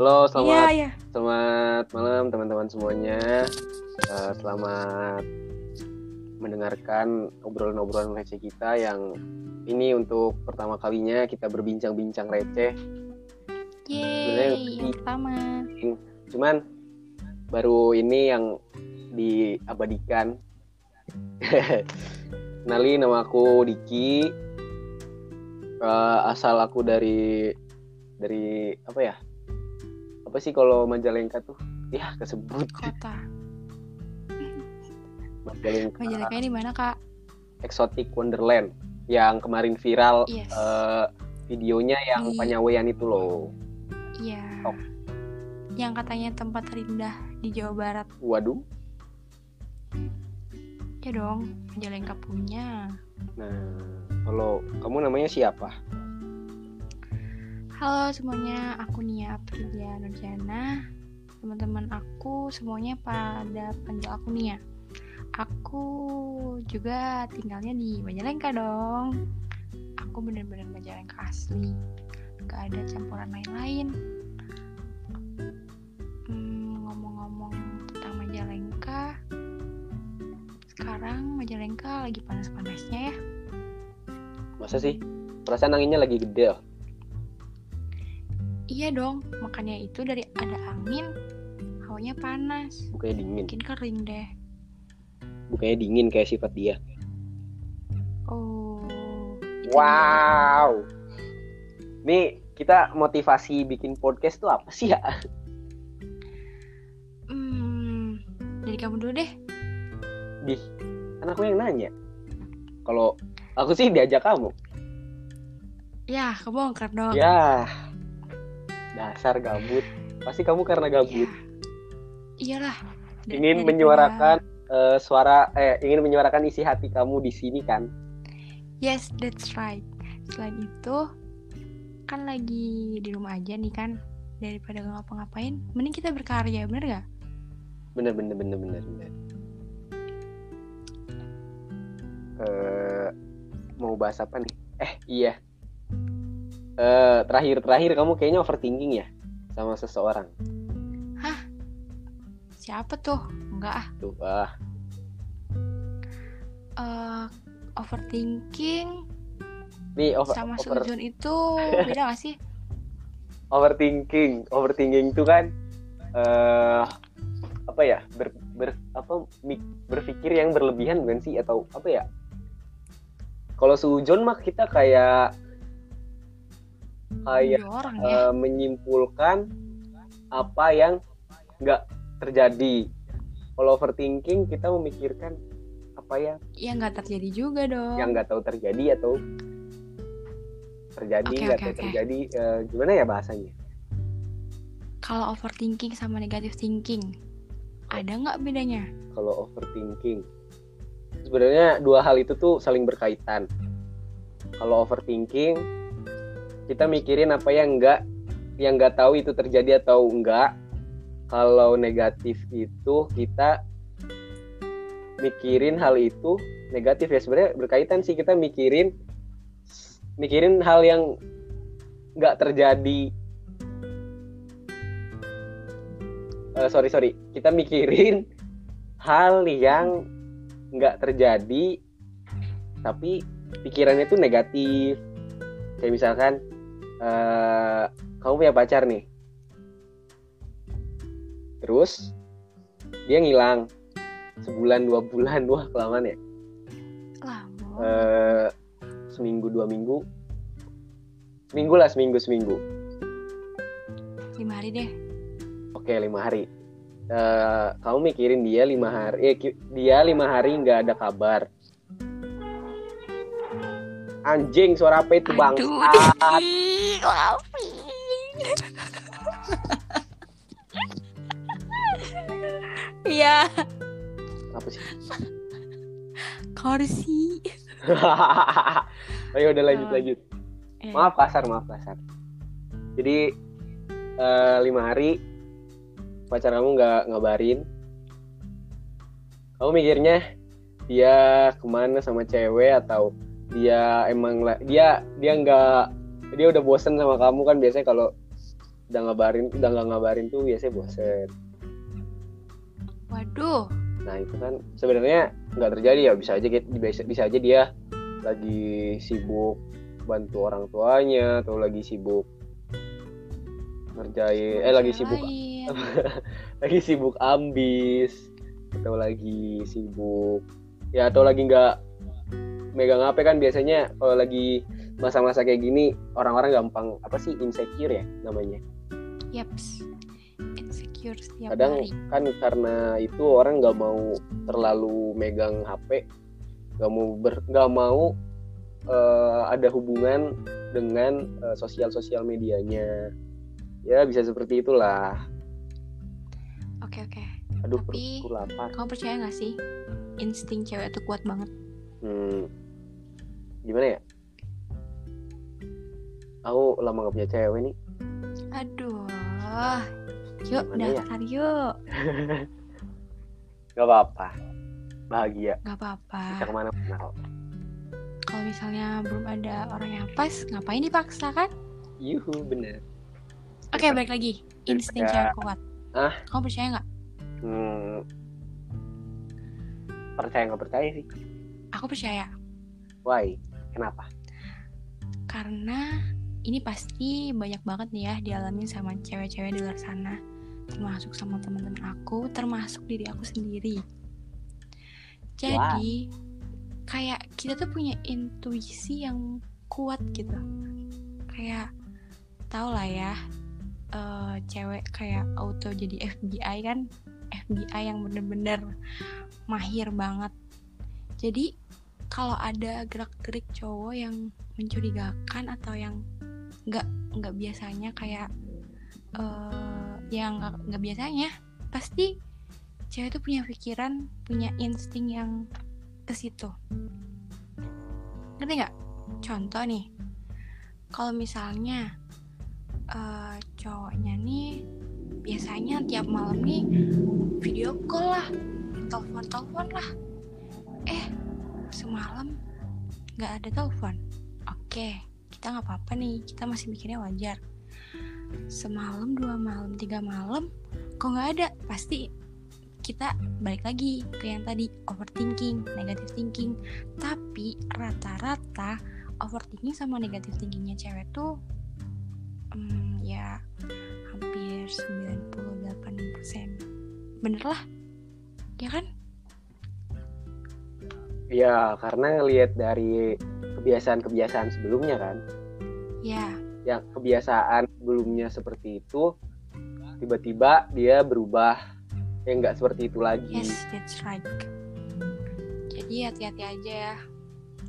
Halo, selamat Iya, iya. selamat malam teman-teman semuanya. Eh, selamat mendengarkan obrolan-obrolan receh kita yang ini untuk pertama kalinya kita berbincang-bincang receh. Yeay, yang pertama. Cuman baru ini yang diabadikan. Kenali nama aku Diki. Eh, asal aku dari dari apa ya? Apa sih kalau Majalengka tuh? Ya kesebut Kota. Majalengka. Majalengkanya di mana, Kak? Exotic Wonderland yang kemarin viral Yes. eh, videonya yang Di- penyawean itu loh. Iya. Oh. Yang katanya tempat terindah di Jawa Barat. Waduh. Ya dong, Majalengka punya. Nah, kalau kamu namanya siapa? Halo semuanya, aku Nia Aprilia Nurjana. Teman-teman aku semuanya pada panggil aku Nia. Aku juga tinggalnya di Majalengka dong. Aku bener-bener Majalengka asli. Gak ada campuran lain-lain. Hmm, ngomong-ngomong tentang Majalengka, sekarang Majalengka lagi panas-panasnya ya. Masa sih? Perasaan anginnya lagi gede. loh. Iya dong, makanya itu dari ada angin, hawanya panas. Bukannya dingin. Mungkin kering deh. Bukannya dingin kayak sifat dia. Oh. Wow. Nih, kita motivasi bikin podcast tuh apa sih ya? Hmm, dari kamu dulu deh. Di, kan aku yang nanya. Kalau aku sih diajak kamu. Ya, kebongkar dong. Ya. Dasar gabut. Pasti kamu karena gabut. Ya. Iyalah. Dari- ingin menyuarakan eh, suara eh ingin menyuarakan isi hati kamu di sini kan? Yes, that's right. Selain itu, kan lagi di rumah aja nih kan. Daripada nggak ngapa-ngapain, mending kita berkarya, bener gak? Bener bener bener bener bener. Eh, mau bahas apa nih? Eh iya. Eh terakhir terakhir kamu kayaknya overthinking ya sama seseorang. Siapa tuh? Enggak ah. Tuh ah Eh, overthinking nih over, sama over- suzon itu beda gak sih? overthinking overthinking itu kan eh apa ya ber, ber- apa berpikir yang berlebihan bukan sih atau apa ya kalau sujon mah kita kayak kayak orang ya. eh, menyimpulkan apa yang nggak terjadi kalau overthinking kita memikirkan apa yang Ya nggak terjadi juga dong. yang nggak tahu terjadi atau terjadi nggak oke, tahu oke. terjadi eh, gimana ya bahasanya Kalau overthinking sama negative thinking, ada nggak bedanya? kalau overthinking sebenarnya dua hal itu tuh saling berkaitan kalau overthinking kita mikirin apa yang enggak yang nggak tahu itu terjadi atau enggak kalau negatif itu kita mikirin hal itu negatif ya. Sebenarnya berkaitan sih kita mikirin mikirin hal yang nggak terjadi. Eh, sorry sorry. Kita mikirin hal yang nggak terjadi tapi pikirannya tuh negatif. Kayak misalkan eh, kamu punya pacar nih terus dia ngilang sebulan dua bulan wah kelamaan ya Lama. Eh, seminggu dua minggu seminggu lah seminggu seminggu Lima hari deh. Oke lima hari. Eh, kamu mikirin dia lima hari, eh, dia lima hari nggak ada kabar. Anjing suara apa itu bang? Aduh, Ah, Kopi. Iya, apa sih? kursi. Ayo udah lanjut Oh. lanjut. Eh, Maaf kasar maaf kasar. Jadi eh, lima hari pacar kamu nggak ngabarin. Kamu mikirnya dia ke mana sama cewek atau dia emang dia dia nggak dia udah bosen sama kamu kan biasanya kalau udah ngabarin udah nggak ngabarin tuh biasanya bosen. Waduh, nah itu kan sebenarnya nggak terjadi ya bisa aja bisa, bisa aja dia lagi sibuk bantu orang tuanya atau lagi sibuk ngerjain eh lagi sibuk lagi sibuk ambis atau lagi sibuk ya atau lagi nggak megang HP kan biasanya kalau lagi masa-masa kayak gini orang-orang gampang apa sih insecure ya namanya Yaps. Insecure setiap kadang hari. kan karena itu orang nggak mau terlalu megang HP nggak mau ber nggak mau eh, ada hubungan dengan eh, sosial-sosial medianya ya bisa seperti itulah Oke oke. aduh Tapi- perutku lapar Kamu percaya nggak sih insting cewek itu kuat banget? Hmm. gimana ya aku lama gak punya cewek nih Aduh. Yuk ya? daftar yuk. gak apa-apa bahagia Gak apa-apa. bisa ke mana-mana kok Kalau misalnya belum ada orang yang pas, ngapain dipaksa kan? yuhu bener Oke balik lagi. Insting cewek kuat. Ah. Kamu percaya nggak? hmm. percaya nggak percaya sih Aku percaya. why kenapa Karena ini pasti banyak banget nih ya dialami sama cewek-cewek di luar sana. Termasuk sama teman-teman aku, termasuk diri aku sendiri. Jadi, kayak kita tuh punya intuisi yang kuat gitu. Kayak tau lah ya, eh, cewek kayak auto jadi FBI kan, FBI yang bener-bener mahir banget. Jadi kalau ada gerak-gerik cowok yang mencurigakan atau yang nggak nggak biasanya kayak eh yang nggak biasanya pasti cewek itu punya pikiran punya insting yang ke situ. Ngerti nggak? Contoh nih kalau misalnya eh cowoknya nih biasanya tiap malam nih video call lah telepon telepon lah eh semalam nggak ada telepon. Oke kita nggak apa-apa nih. Kita masih mikirnya wajar. Semalam dua malam tiga malam kok nggak ada? Pasti kita balik lagi ke yang tadi overthinking negative thinking. Tapi rata-rata overthinking sama negative thinkingnya cewek tuh hmm, ya hampir 98% bener lah ya kan ya karena ngelihat dari kebiasaan-kebiasaan sebelumnya kan ya yang kebiasaan sebelumnya seperti itu tiba-tiba dia berubah ya nggak seperti itu lagi Yes, that's right. Jadi hati-hati aja ya.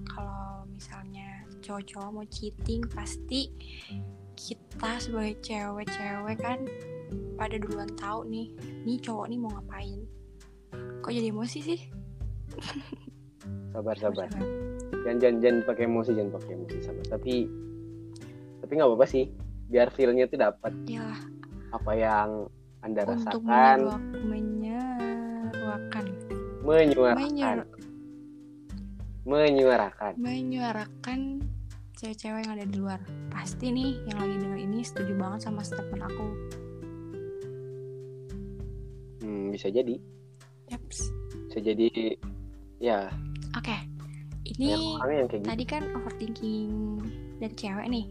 Kalau misalnya cowok-cowok mau cheating, pasti kita sebagai cewek-cewek kan pada duluan tahu nih, nih cowok nih mau ngapain. Kok jadi emosi sih? sabar sabar jangan jangan, jangan pakai emosi jangan pakai emosi sabar. Tapi tapi nggak apa-apa sih. Biar feelnya tuh dapat. Iyalah, apa yang anda untuk rasakan. menyeruakan, menyuarakan. Menyeru- menyuarakan. Menyuarakan cewek-cewek yang ada di luar. Pasti nih yang lagi denger ini setuju banget sama statement aku. hmm, bisa jadi. Yaps. bisa jadi ya Oke, banyak ini yang kayak gitu. tadi kan overthinking dari cewek nih.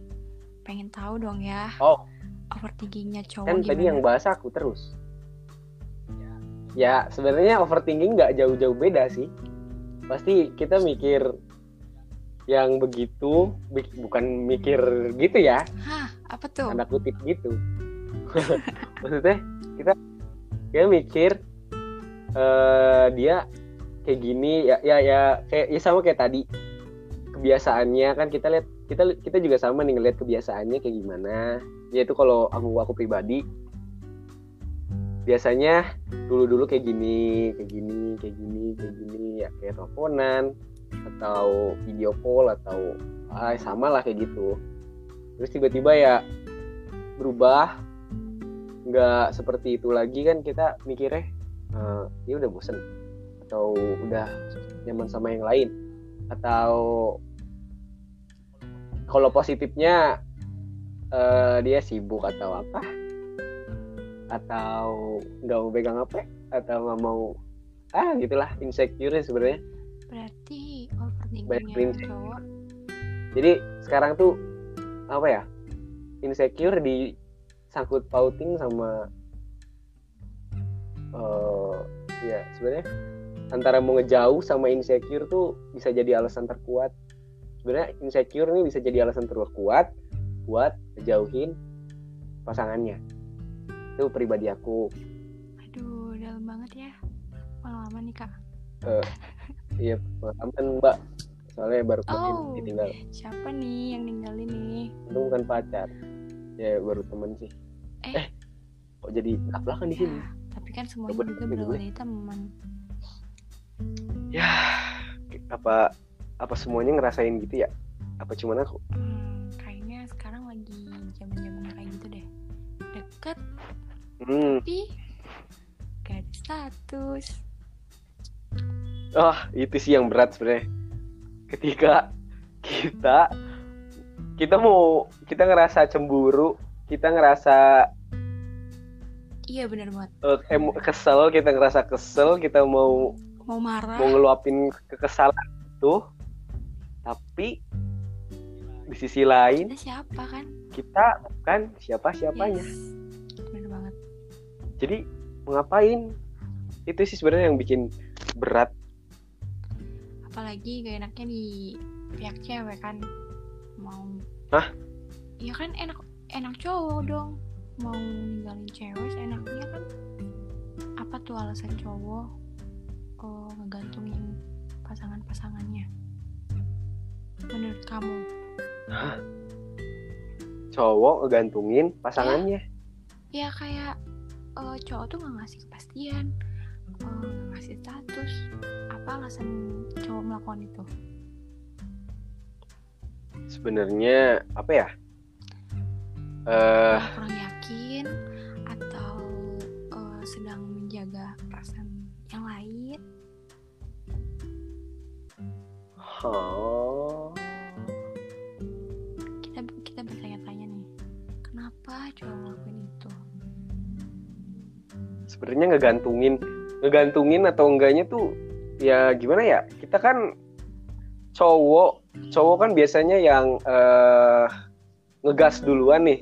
Pengen tahu dong ya. Oh. Overthinkingnya cowok kan gimana? tadi yang bahas aku terus. Ya sebenarnya overthinking nggak jauh-jauh beda sih. Pasti kita mikir yang begitu bukan mikir gitu ya. Hah, apa tuh? tanda kutip gitu. Maksudnya kita kita mikir eh dia kayak gini ya ya ya kayak ya sama kayak tadi. Kebiasaannya kan kita lihat kita kita juga sama nih ngeliat kebiasaannya kayak gimana. Yaitu kalau aku aku pribadi biasanya dulu dulu kayak gini kayak gini kayak gini kayak gini ya kayak teleponan atau video call atau ah, sama lah kayak gitu. Terus tiba-tiba ya berubah nggak seperti itu lagi kan kita mikirnya eh, dia udah bosen atau udah nyaman sama yang lain? Atau kalau positifnya eh, dia sibuk atau apa? Atau nggak mau pegang apa atau nggak mau ah gitulah insecure sebenarnya. Berarti overthinkingnya cowok. Jadi sekarang tuh apa ya insecure di sangkut pauting sama eh ya sebenarnya antara mau ngejauh sama insecure tuh bisa jadi alasan terkuat. Sebenarnya insecure ini bisa jadi alasan terkuat buat ngejauhin pasangannya. Itu pribadi aku. Aduh dalam banget ya. Pengalaman nih kak. Iya pengalaman mbak. Soalnya baru kemarin Oh. ditinggal. siapa nih yang ninggalin nih? Itu bukan pacar. Ya baru temen sih. Eh. kok jadi belakang di sini? Ya, tapi kan semuanya juga dari teman ya apa apa semuanya ngerasain gitu ya? Apa cuman aku? Hmm, kayaknya sekarang lagi zaman zaman kayak gitu deh. Deket hmm. tapi gak ada status. Oh itu sih yang berat sebenarnya. Ketika kita kita mau kita ngerasa cemburu kita ngerasa iya bener banget. eh, emo- kesel kita ngerasa kesel kita mau mau marah? Mau ngeluapin kekesalan itu tapi di sisi lain kita siapa kan? kita bukan siapa siapanya Yes. banget. Jadi mau ngapain? Itu sih sebenarnya yang bikin berat. Apalagi gak enaknya di pihak cewek kan? Mau Hah? iya kan enak enak cowok dong. Mau ninggalin cewek seenaknya kan? Apa tuh alasan cowok oh, ngegantungin pasangan-pasangannya. Menurut kamu? Cowok ngegantungin pasangannya? Ya kayak eh, cowok tuh nggak ngasih kepastian nggak ngasih status. Apa alasan cowok melakukan itu? Sebenarnya apa ya? Eh. kurang yakin atau eh, sedang menjaga perasaan yang lain oh, kita kita bertanya-tanya nih kenapa cowok ngelakuin itu? Sebenarnya ngegantungin ngegantungin atau enggaknya tuh ya gimana ya? Kita kan cowok cowok kan biasanya yang eh ngegas duluan nih.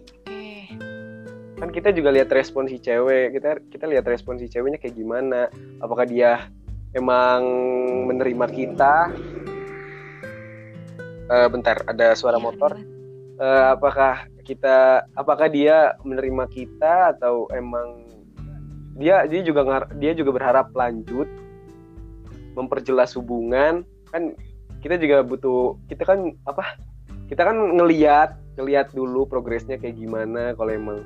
Kan kita juga lihat respon si cewek kita kita lihat respon si ceweknya kayak gimana? Apakah dia emang menerima kita Eh bentar ada suara Iya, motor. bener. Eh, apakah kita apakah dia menerima kita atau emang dia dia juga dia juga berharap lanjut memperjelas hubungan? Kan kita juga butuh kita kan apa? Kita kan ngeliat ngeliat dulu progresnya kayak gimana kalau emang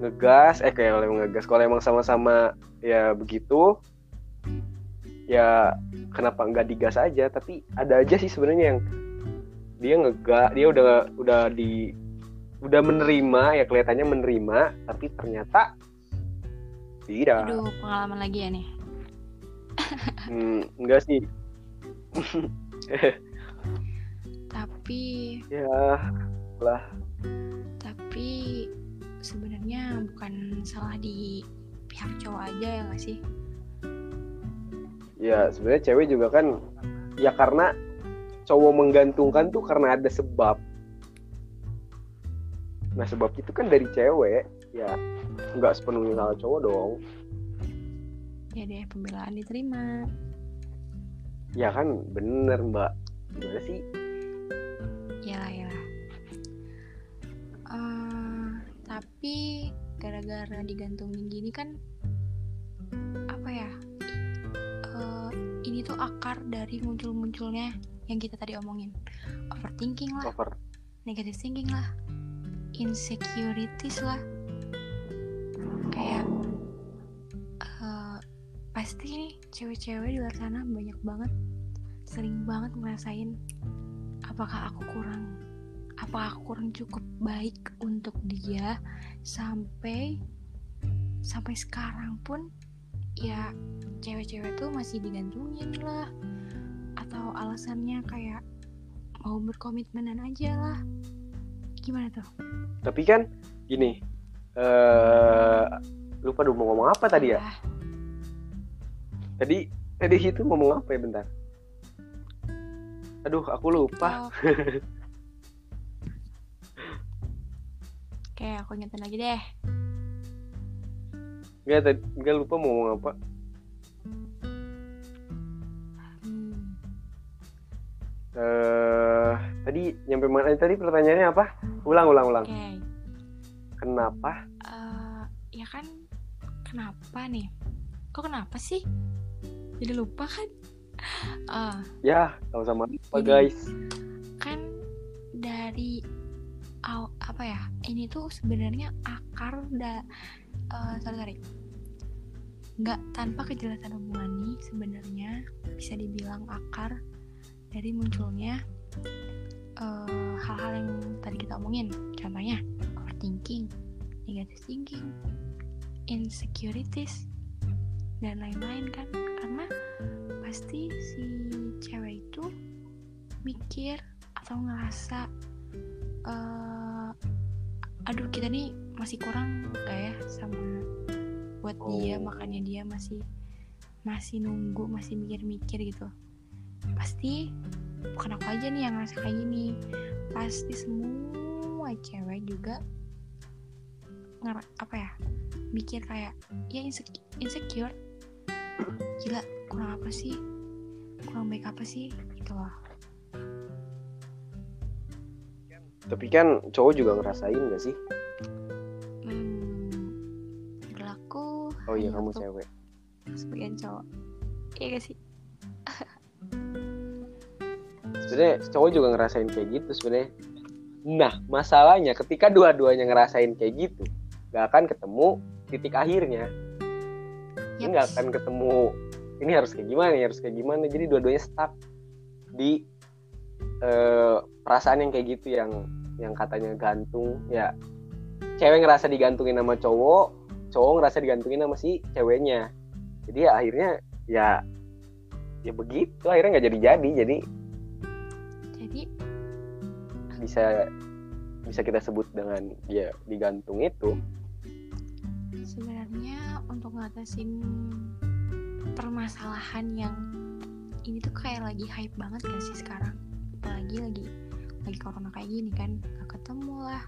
ngegas eh kayak kalau emang ngegas kalau emang sama-sama ya begitu ya kenapa nggak digas aja? Tapi ada aja sih sebenarnya yang dia ngegas dia udah udah di udah menerima ya kelihatannya menerima tapi ternyata tidak. Aduh pengalaman lagi ya nih. Hmm, enggak sih. Tapi ya lah. Tapi sebenarnya bukan salah di pihak cowok aja ya nggak sih ya sebenarnya cewek juga kan ya karena cowok menggantungkan tuh karena ada sebab. Nah sebab itu kan dari cewek ya nggak sepenuhnya salah cowok dong. Ya deh pembelaan diterima. Ya kan bener mbak. Gimana sih? Ya ya Eh, tapi gara-gara digantungin gini kan apa ya ini tuh akar dari muncul-munculnya yang kita tadi omongin. Overthinking lah over. negative thinking lah insecurities lah. Kayak eh, pasti nih cewek-cewek di luar sana banyak banget sering banget ngerasain apakah aku kurang apakah aku kurang cukup baik untuk dia sampai sampai sekarang pun ya cewek-cewek tuh masih digantungin lah. Atau alasannya kayak mau berkomitmenan aja lah. Gimana tuh? Tapi kan gini eh lupa dulu mau ngomong apa tadi ya? Ah, tadi tadi itu ngomong apa ya bentar? Aduh aku lupa. TikTok. Oke, aku ingetin lagi deh. nggak tadi nggak lupa mau ngomong apa eh tadi nyampe mana tadi pertanyaannya apa ulang ulang ulang Oke, kenapa eh, ya kan kenapa nih? Kok kenapa sih? Jadi lupa kan? Ah, ya sama-sama lupa Jadi- guys kan dari aw, apa ya? Ini tuh sebenarnya akar da eh, sorry sorry. Nggak tanpa kejelasan hubungan nih sebenarnya bisa dibilang akar dari munculnya eh, hal-hal yang tadi kita omongin. Contohnya overthinking, negative thinking, insecurities dan lain-lain kan karena pasti si cewek itu mikir atau ngerasa eh aduh kita nih masih kurang gak ya sama buat dia Oh. makanya dia masih masih nunggu masih mikir-mikir gitu pasti bukan aku aja nih yang ngerasa kayak gini. Pasti semua cewek juga nger apa ya mikir kayak ya insecure, insecure. Gila kurang apa sih? Kurang baik apa sih? Gitu loh. Tapi kan cowok juga ngerasain gak sih? Hmm, berlaku oh iya kamu cewek. sebagian cowok. Iya gak sih sebenarnya cowok juga ngerasain kayak gitu sebenarnya. Nah masalahnya ketika dua-duanya ngerasain kayak gitu gak akan ketemu titik akhirnya. Ini nggak Yaps. akan ketemu ini harus kayak gimana ini harus kayak gimana. Jadi dua-duanya stuck di eh, perasaan yang kayak gitu yang yang katanya gantung. Ya cewek ngerasa digantungin sama cowok cowok ngerasa digantungin sama si ceweknya. Jadi ya akhirnya ya ya begitu. Akhirnya nggak jadi jadi jadi bisa bisa kita sebut dengan dia digantung itu. Sebenarnya untuk ngatasin permasalahan yang ini tuh kayak lagi hype banget gak sih sekarang? Apalagi lagi lagi corona kayak gini kan gak ketemu lah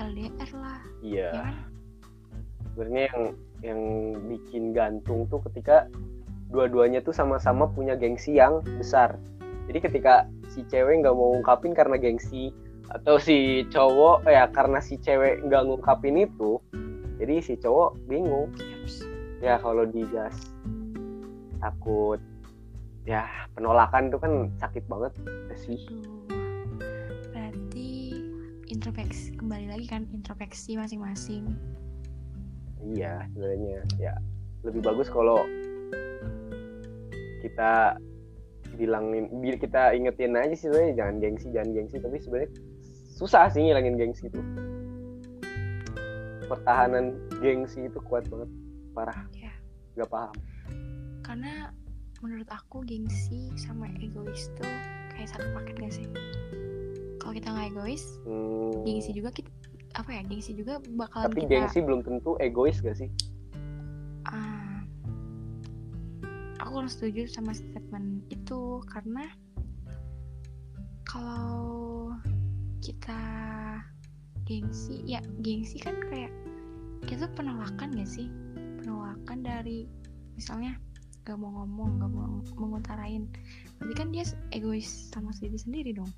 LDR lah iya. ya kan? Sebenarnya yang yang bikin gantung tuh ketika dua-duanya tuh sama-sama punya gengsi yang besar jadi ketika si cewek nggak mau ngungkapin karena gengsi atau si cowok ya karena si cewek nggak ngungkapin itu jadi si cowok bingung. Ya kalau digas takut. Ya penolakan tuh kan sakit banget sih? Berarti introspeksi kembali lagi kan introspeksi masing-masing. Iya, sebenarnya ya. Lebih bagus kalau kita bilangin biar kita ingetin aja sih sebenarnya jangan gengsi jangan gengsi tapi sebenarnya susah sih ngilangin gengsi itu. Pertahanan gengsi itu kuat banget parah. Ya. nggak paham. Karena menurut aku gengsi sama egois tuh kayak satu paket gak sih? Kalau kita nggak egois Hmm, gengsi juga kita apa ya gengsi juga bakalan tapi kita gengsi belum tentu egois gak sih? Ah, kurang setuju sama statement itu karena kalau kita gengsi ya gengsi kan kayak kita tuh penolakan gak sih? Penolakan dari misalnya gak mau ngomong gak mau mengutarain. Berarti kan dia egois sama diri sendiri dong.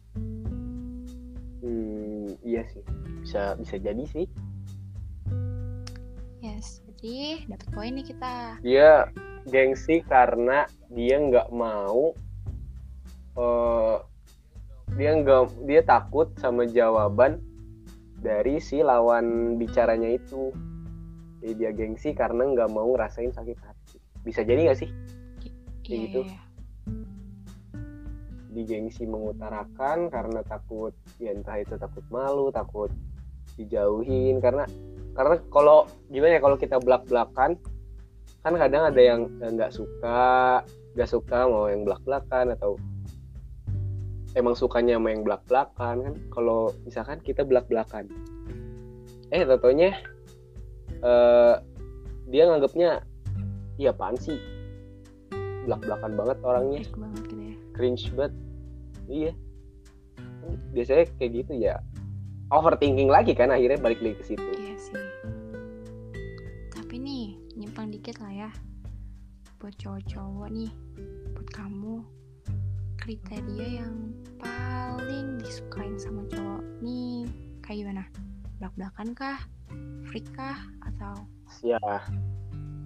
Hmm, iya sih. Bisa bisa jadi sih. Yes jadi dapat poin nih kita. Dia gengsi karena dia nggak mau eh dia nggak dia takut sama jawaban dari si lawan bicaranya itu jadi dia gengsi karena nggak mau ngerasain sakit hati bisa jadi nggak sih Kayak iya gitu. iya, iya. di gengsi mengutarakan karena takut ya entah itu takut malu takut dijauhin karena karena kalau gimana ya kalau kita belak belakan kan kadang ada yang nggak suka nggak suka mau yang belak belakan atau emang sukanya main belak belakan kan. Kalau misalkan kita belak belakan eh totonya eh dia nganggapnya iya apaan sih? Belak belakan banget orangnya. Banget gitu ya? Cringe banget. Iya. Biasanya kayak gitu ya. Overthinking lagi kan akhirnya balik lagi ke situ buat cowok-cowok nih. Buat kamu kriteria yang paling disukain sama cowok nih kayak gimana? Belak-belakan kah? Freak kah? Atau ya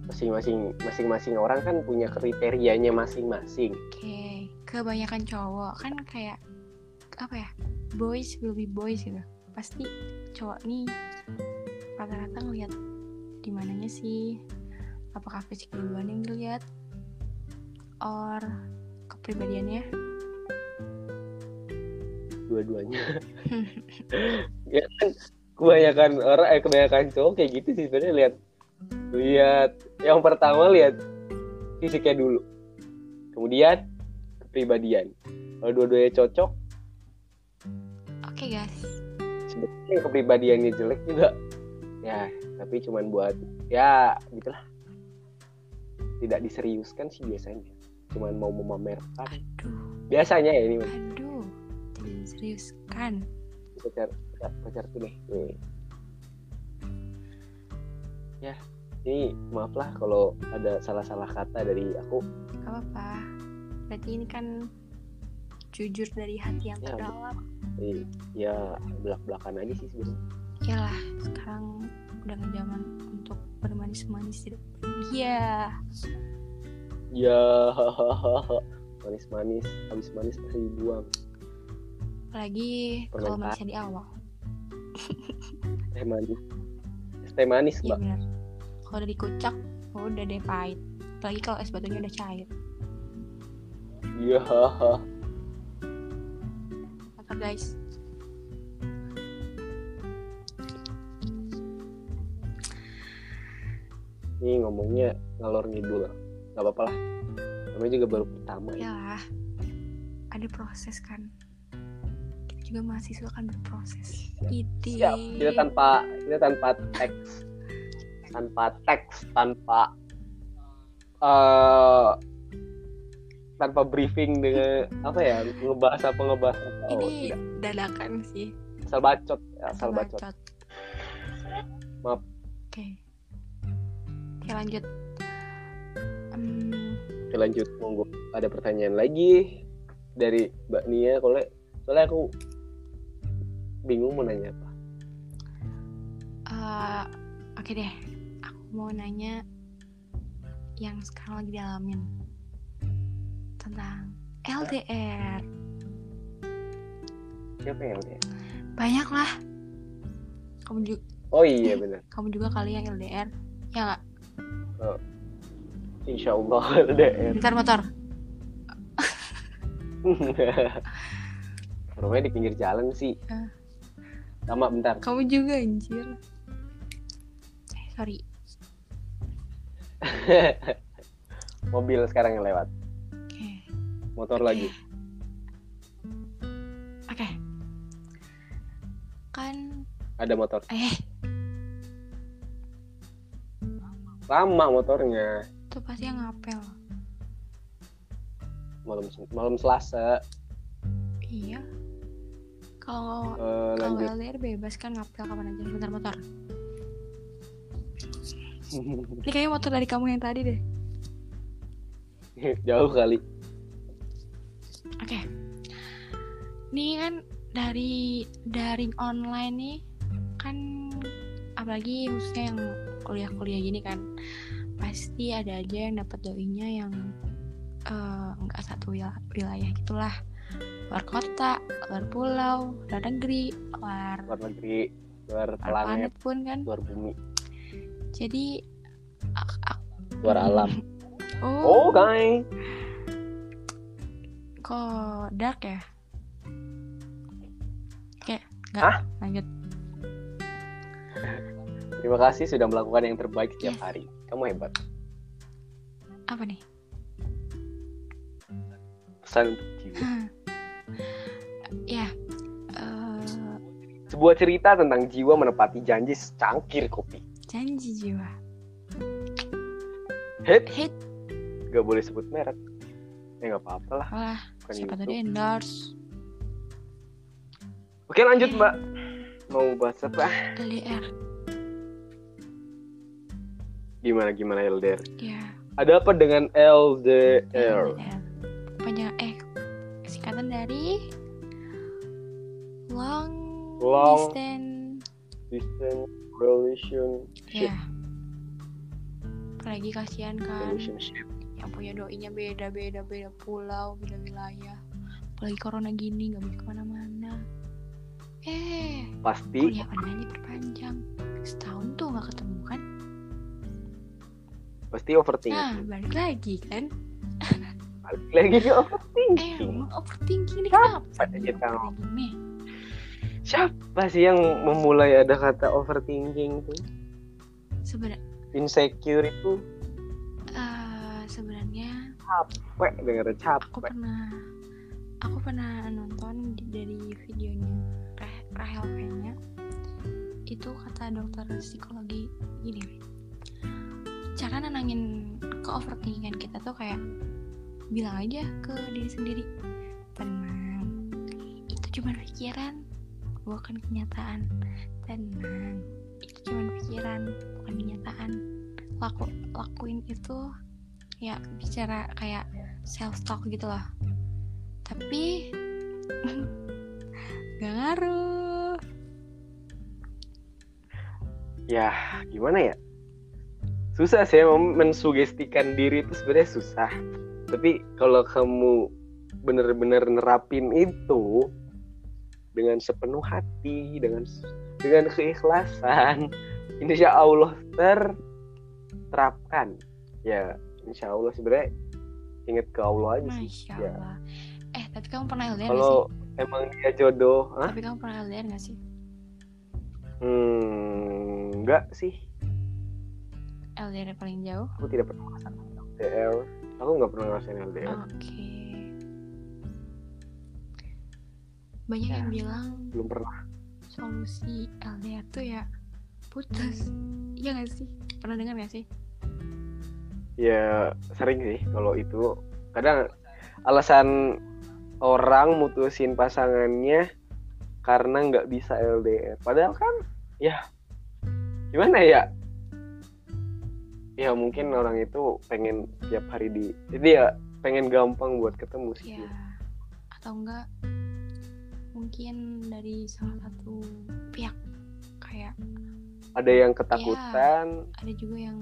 masing-masing masing-masing orang kan punya kriterianya masing-masing. Oke kebanyakan cowok kan kayak apa ya boys will be boys gitu. Pasti cowok nih rata-rata ngeliat di mananya sih apakah fisik duluan yang dilihat? Or kepribadiannya? Dua-duanya. Ya kan kebanyakan orang eh kebanyakan cowok kayak gitu sih sebenarnya lihat. Lihat yang pertama lihat fisiknya dulu. Kemudian kepribadian. Kalau dua-duanya cocok oke guys. sebenarnya kepribadiannya jelek juga. Ya tapi cuman buat ya gitulah tidak diseriuskan sih biasanya. Cuman mau memamerkan. Aduh. Biasanya ya ini Mas. aduh tidak serius kan pacar pacar, pacar tuh deh. Nih. ya ini maaf lah kalau ada salah-salah kata dari aku. Gak apa-apa. Berarti ini kan jujur dari hati yang Ya, terdalam. ya belak-belakan aja sih sebenarnya. Iyalah sekarang udah nggak zaman untuk bermanis-manis di depan iya. Ya manis-manis habis manis pasti dibuang apalagi Permen kalau manisnya di awal. Teh manis. Teh manis iya mbak. benar. Kalau udah dikucak oh, udah deh pahit. Apalagi kalau es batunya udah cair. Iya apa guys ini ngomongnya ngalor ngidul. Nggak apa-apa lah. Namanya juga baru pertama ya. Iyalah ada proses kan. Kita juga mahasiswa kan berproses. Ide siap. Kita tanpa kita tanpa teks. Tanpa teks tanpa eh tanpa briefing dengan apa ya ngebahas apa ngebahas apa. Oh, ini tidak. dadakan sih. Asal bacot ya, asal bacot. Bacot. Maaf. oke oke lanjut. Hmm, Oke lanjut. Monggo. Ada pertanyaan lagi dari Mbak Nia. Kalau soalnya aku bingung mau nanya apa. Eh, oke deh. Aku mau nanya yang sekarang lagi dialamin tentang LDR siapa yang dia banyak lah kamu juga oh iya benar kamu juga kali yang LDR ya nggak Insya Allah LDR bentar motor. Rumahnya di pinggir jalan sih. Sama bentar. Kamu juga anjir. Eh sorry. Mobil sekarang yang lewat. Oke. Motor Oke. lagi. Oke. Kan ada motor. Eh lama motornya. Tuh pasti yang ngapel. Malam malam Selasa. Iya. Kalau Eh, kalau LDR bebas kan ngapel kapan aja bentar. Motor ini kayaknya motor dari kamu yang tadi deh. Jauh kali. Oke. Nih kan dari daring online nih kan apalagi khususnya yang kuliah-kuliah gini kan pasti ada aja yang dapat doinya yang eh, nggak satu wil- wilayah gitulah. Luar kota, luar pulau, luar negeri, luar luar negeri luar luar planet planet pun kan. luar bumi. Jadi ak- ak- luar alam. Oh, oh guys. Kok dark ya? Oke, nggak lanjut. Terima kasih sudah melakukan yang terbaik setiap Yes. hari kamu hebat Apa nih? pesan untuk jiwa sebuah cerita tentang jiwa menepati janji secangkir kopi. Janji jiwa. Hit, Hit gak boleh sebut merek. Ya nggak apa-apa lah. lah. bukan Siapa gitu. tadi endorse Oke lanjut mbak. Mau bahas apa? LDR. Gimana gimana LDR? Ya. Ada apa dengan LDR? LDR. Panjang eh singkatan dari long, Long distance. Distance relationship. Ya. Apalagi kasihan kan Relationship. yang punya doinya beda beda beda pulau beda wilayah. Apalagi corona gini nggak boleh ke mana-mana. Eh, Pasti kuliah online diperpanjang. Setahun tuh nggak ketemu kan? Pasti Nah, overthinking. balik lagi kan? Balik lagi ke Eh, overthinking. emang overthinking nih kenapa? Overthinking nih. Siapa sih yang memulai ada kata overthinking itu? Sebenarnya Insecure itu eh, sebenarnya capek denger aku capek. pernah aku pernah nonton di- dari videonya Rah- Rahel kayaknya itu kata dokter psikologi gini cara nenangin ke overthinkingan kita tuh kayak bilang aja ke diri sendiri tenang itu cuma pikiran bukan kenyataan. Tenang itu cuma pikiran bukan kenyataan. Laku lakuin itu ya bicara kayak self talk gitu loh. Tapi gak ngaruh. Ya gimana ya? Susah sih mem- mensugestikan diri itu sebenarnya susah. Tapi kalau kamu bener-bener nerapin itu dengan sepenuh hati, dengan dengan keikhlasan, insya Allah terterapkan. Ya, insya Allah sebenarnya inget ke Allah aja sih. masya Ya. Allah eh tapi kamu pernah LDR sih Kalau emang dia jodoh, Hah? tapi kamu pernah LDR gak sih Hmm, enggak sih. LDR yang paling jauh Aku tidak pernah ngerasain LDR. Aku nggak pernah ngerasain LDR. oke banyak Ya. yang bilang Belum pernah. solusi LDR tuh ya putus iya gak sih pernah dengar gak sih Ya sering sih kalau itu. Kadang alasan orang mutusin pasangannya karena nggak bisa LDR. Padahal kan ya gimana ya? Ya mungkin orang itu pengen tiap hari di jadi ya pengen gampang buat ketemu sih. ya atau enggak mungkin dari salah satu pihak kayak Ada yang ketakutan, ada juga yang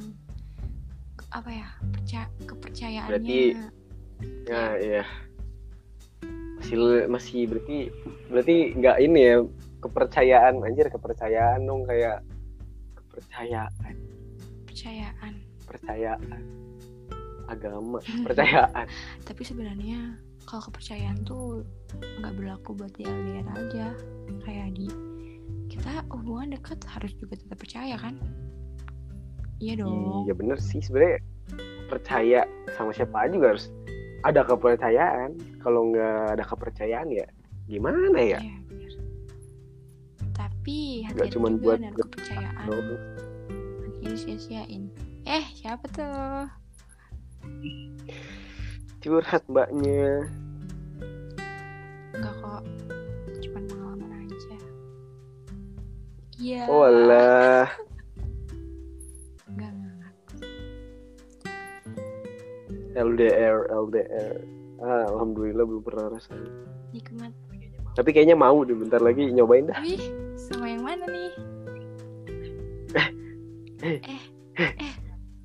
apa ya percaya kepercayaannya. Berarti- ya ya masih masih berarti berarti nggak ini ya kepercayaan. Anjir kepercayaan dong kayak kepercayaan percayaan percayaan. Agama. Percayaan tapi sebenarnya kalau kepercayaan tuh nggak berlaku buat di LDR aja. Kayak di kita hubungan dekat harus juga tetap percaya kan? Iya dong. Iya bener sih. Sebenarnya percaya sama siapa aja juga harus ada kepercayaan. Kalau nggak ada kepercayaan ya gimana ya? Iya, tapi Nggak hati-hati juga buat kepercayaan Dong. nanti sia-siain eh siapa tuh? Curhat mbaknya. Enggak kok. Cuman pengalaman aja. Iya. Oh alah. Enggak enggak. LDR LDR ah, alhamdulillah belum pernah rasain nikmat. Tapi kayaknya mau deh bentar lagi nyobain dah. Wih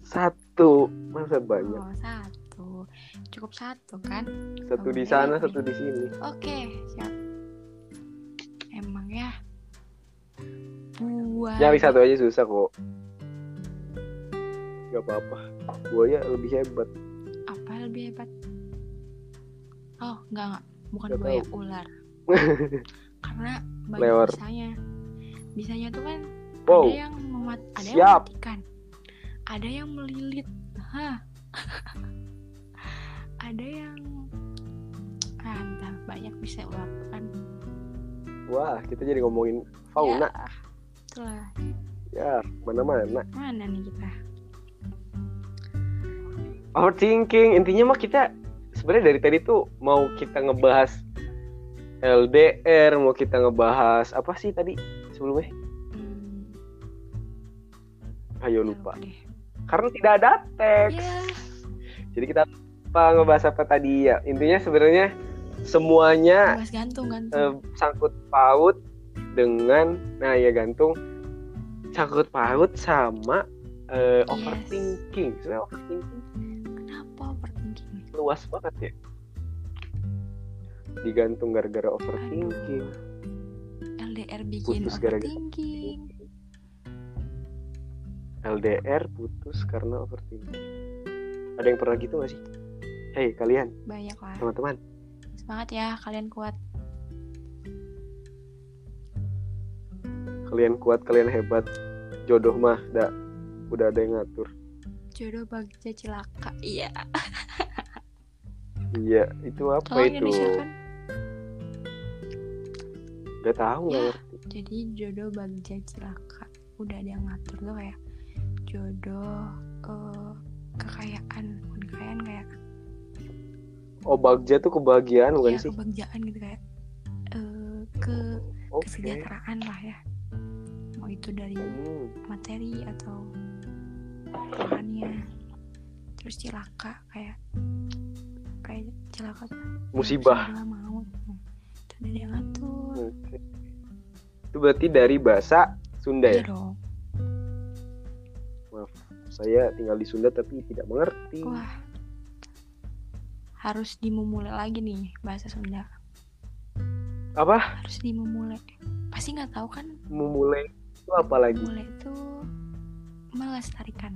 satu. Masa banyak? Oh satu. Cukup satu kan? Satu di Oke. sana satu di sini. Oke siap. Emang ya? Buat nyari satu aja susah kok. Gak apa-apa. Buaya lebih hebat. Apa lebih hebat? Oh enggak enggak bukan Nggak buaya ular. Karena banyak Lewer. bisanya. Bisanya tuh kan wow ada yang memat ada yang siap. mematikan ada yang melilit Hah. ada yang ah, entah banyak bisa ular tuh kan Wah, kita jadi ngomongin fauna. Ya, itulah. Ya, mana-mana. Mana nih kita? Overthinking, intinya mah kita sebenarnya dari tadi tuh mau kita ngebahas LDR, mau kita ngebahas apa sih tadi sebelumnya? Ayo ya lupa. deh. Karena tidak ada teks. Ya, Jadi kita lupa ngebahas apa tadi ya. Intinya sebenarnya semuanya bahas gantung eh, gantung. sangkut paut dengan nah ya gantung sangkut paut sama eh, Yes. overthinking. Sebenarnya overthinking Kenapa overthinking? luas banget ya. Digantung gara-gara overthinking. LDR bikin Putus gara-gara overthinking. LDR putus karena overthinking. Ada yang pernah gitu gak sih? Hei kalian Banyak lah. teman-teman, Semangat ya, kalian kuat. kalian kuat, kalian hebat. Jodoh mah dah udah ada yang ngatur. Jodoh bagja cilaka. Iya. Iya, itu apa Tolong itu? Indonesia kan. Gak tahu Ya. ngerti. Jadi jodoh bagja cilaka. Udah ada yang ngatur tuh kayak jodoh eh, kekayaan, bukan kekayaan kayak Oh bagja tuh kebahagiaan bukan ya sih? kebahagiaan gitu kayak eh, ke Oke. kesejahteraan lah ya. Mau itu dari Hmm. materi atau perannya terus cilaka kayak kayak cilaka tuh Musibah. Nah, itu ada yang ngatur. Itu berarti dari bahasa Sunda iya ya? dong saya tinggal di Sunda tapi tidak mengerti. wah harus dimulai lagi nih bahasa Sunda Apa? harus dimulai pasti nggak tahu kan Memulai itu apa lagi? mulai itu melestarikan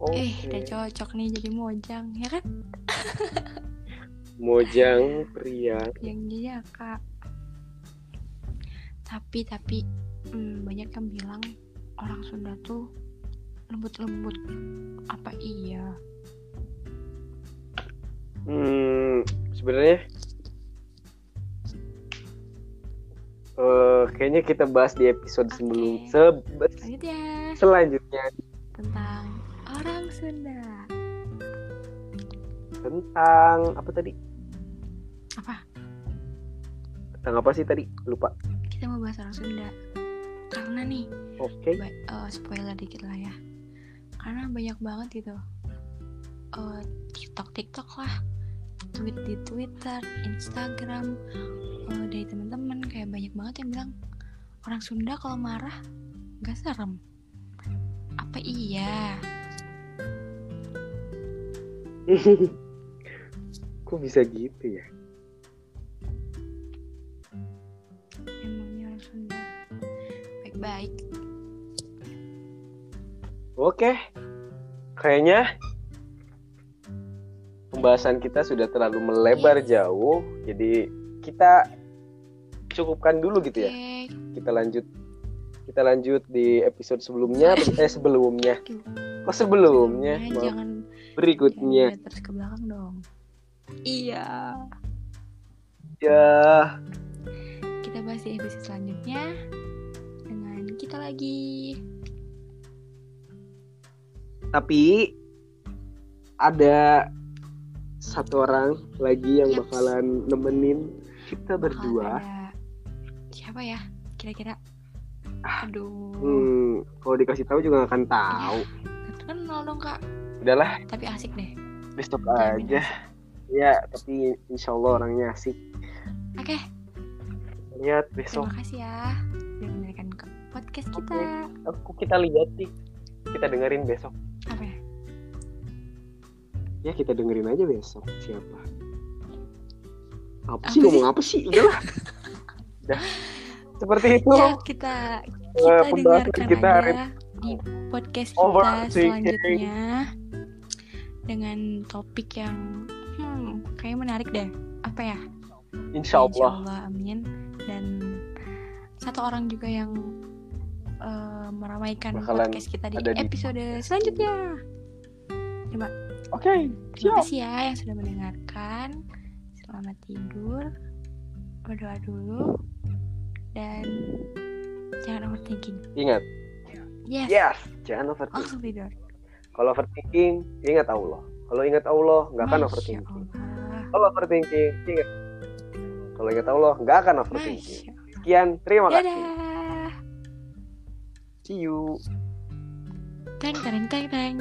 Oke. eh udah cocok nih jadi mojang ya kan Mojang pria. yang jadi kak tapi tapi hmm, banyak yang bilang orang Sunda tuh lembut-lembut apa iya Hmm, sebenarnya eh kayaknya kita bahas di episode Oke. sebelum se- lanjut ya selanjutnya tentang orang Sunda tentang apa tadi? apa Tentang apa sih tadi? Lupa. kita mau bahas orang Sunda karena nih Oke. ba- eh, spoiler dikit lah ya. Karena banyak banget gitu. Eh, TikTok TikTok lah. Tweet di Twitter Instagram. Eh, dari teman-teman kayak banyak banget yang bilang orang Sunda kalau marah nggak serem. Apa iya? Kok bisa gitu ya? Baik-baik Oke. Kayaknya pembahasan kita sudah terlalu melebar jauh. Jadi kita cukupkan dulu gitu ya. Oke, Kita lanjut kita lanjut di episode sebelumnya eh sebelumnya. Kok sebelumnya? Sebelumnya, jangan Berikutnya. jangan terus ke belakang dong iya Ya. kita bahas di episode selanjutnya kita lagi Tapi ada satu orang lagi yang Yaps. bakalan nemenin kita berdua. ada siapa ya kira-kira aduh Hmm, kalau dikasih tahu juga gak akan tahu. Gak kenal dong kak Udahlah, tapi asik deh besok aja. Ya, tapi insya Allah orangnya asik. oke Lihat besok. terima kasih ya podcast kita Aku kita lihat sih. Kita dengerin besok. apa ya Ya kita dengerin aja besok siapa. Apa Apa sih ngomong apa sih? Udahlah. Udah. Seperti itu. ya kita kita pembahasan dengarkan kita aja di podcast kita Overthinking. selanjutnya dengan topik yang hmm kayak menarik deh apa ya Insya Allah. Allah amin dan satu orang juga yang eh, meramaikan Bakalan podcast kita di ada di- episode selanjutnya Oke. terima siap. kasih ya yang sudah mendengarkan selamat tidur berdoa dulu dan jangan overthinking Ingat, yes, yes, jangan overthinking. langsung tidur Kalau overthinking, ingat Allah. Kalau ingat Allah, nggak akan overthinking. Kalau overthinking, ingat. Kalau ingat Allah, nggak akan overthinking. Sekian, terima kasih. See you. teng teng teng teng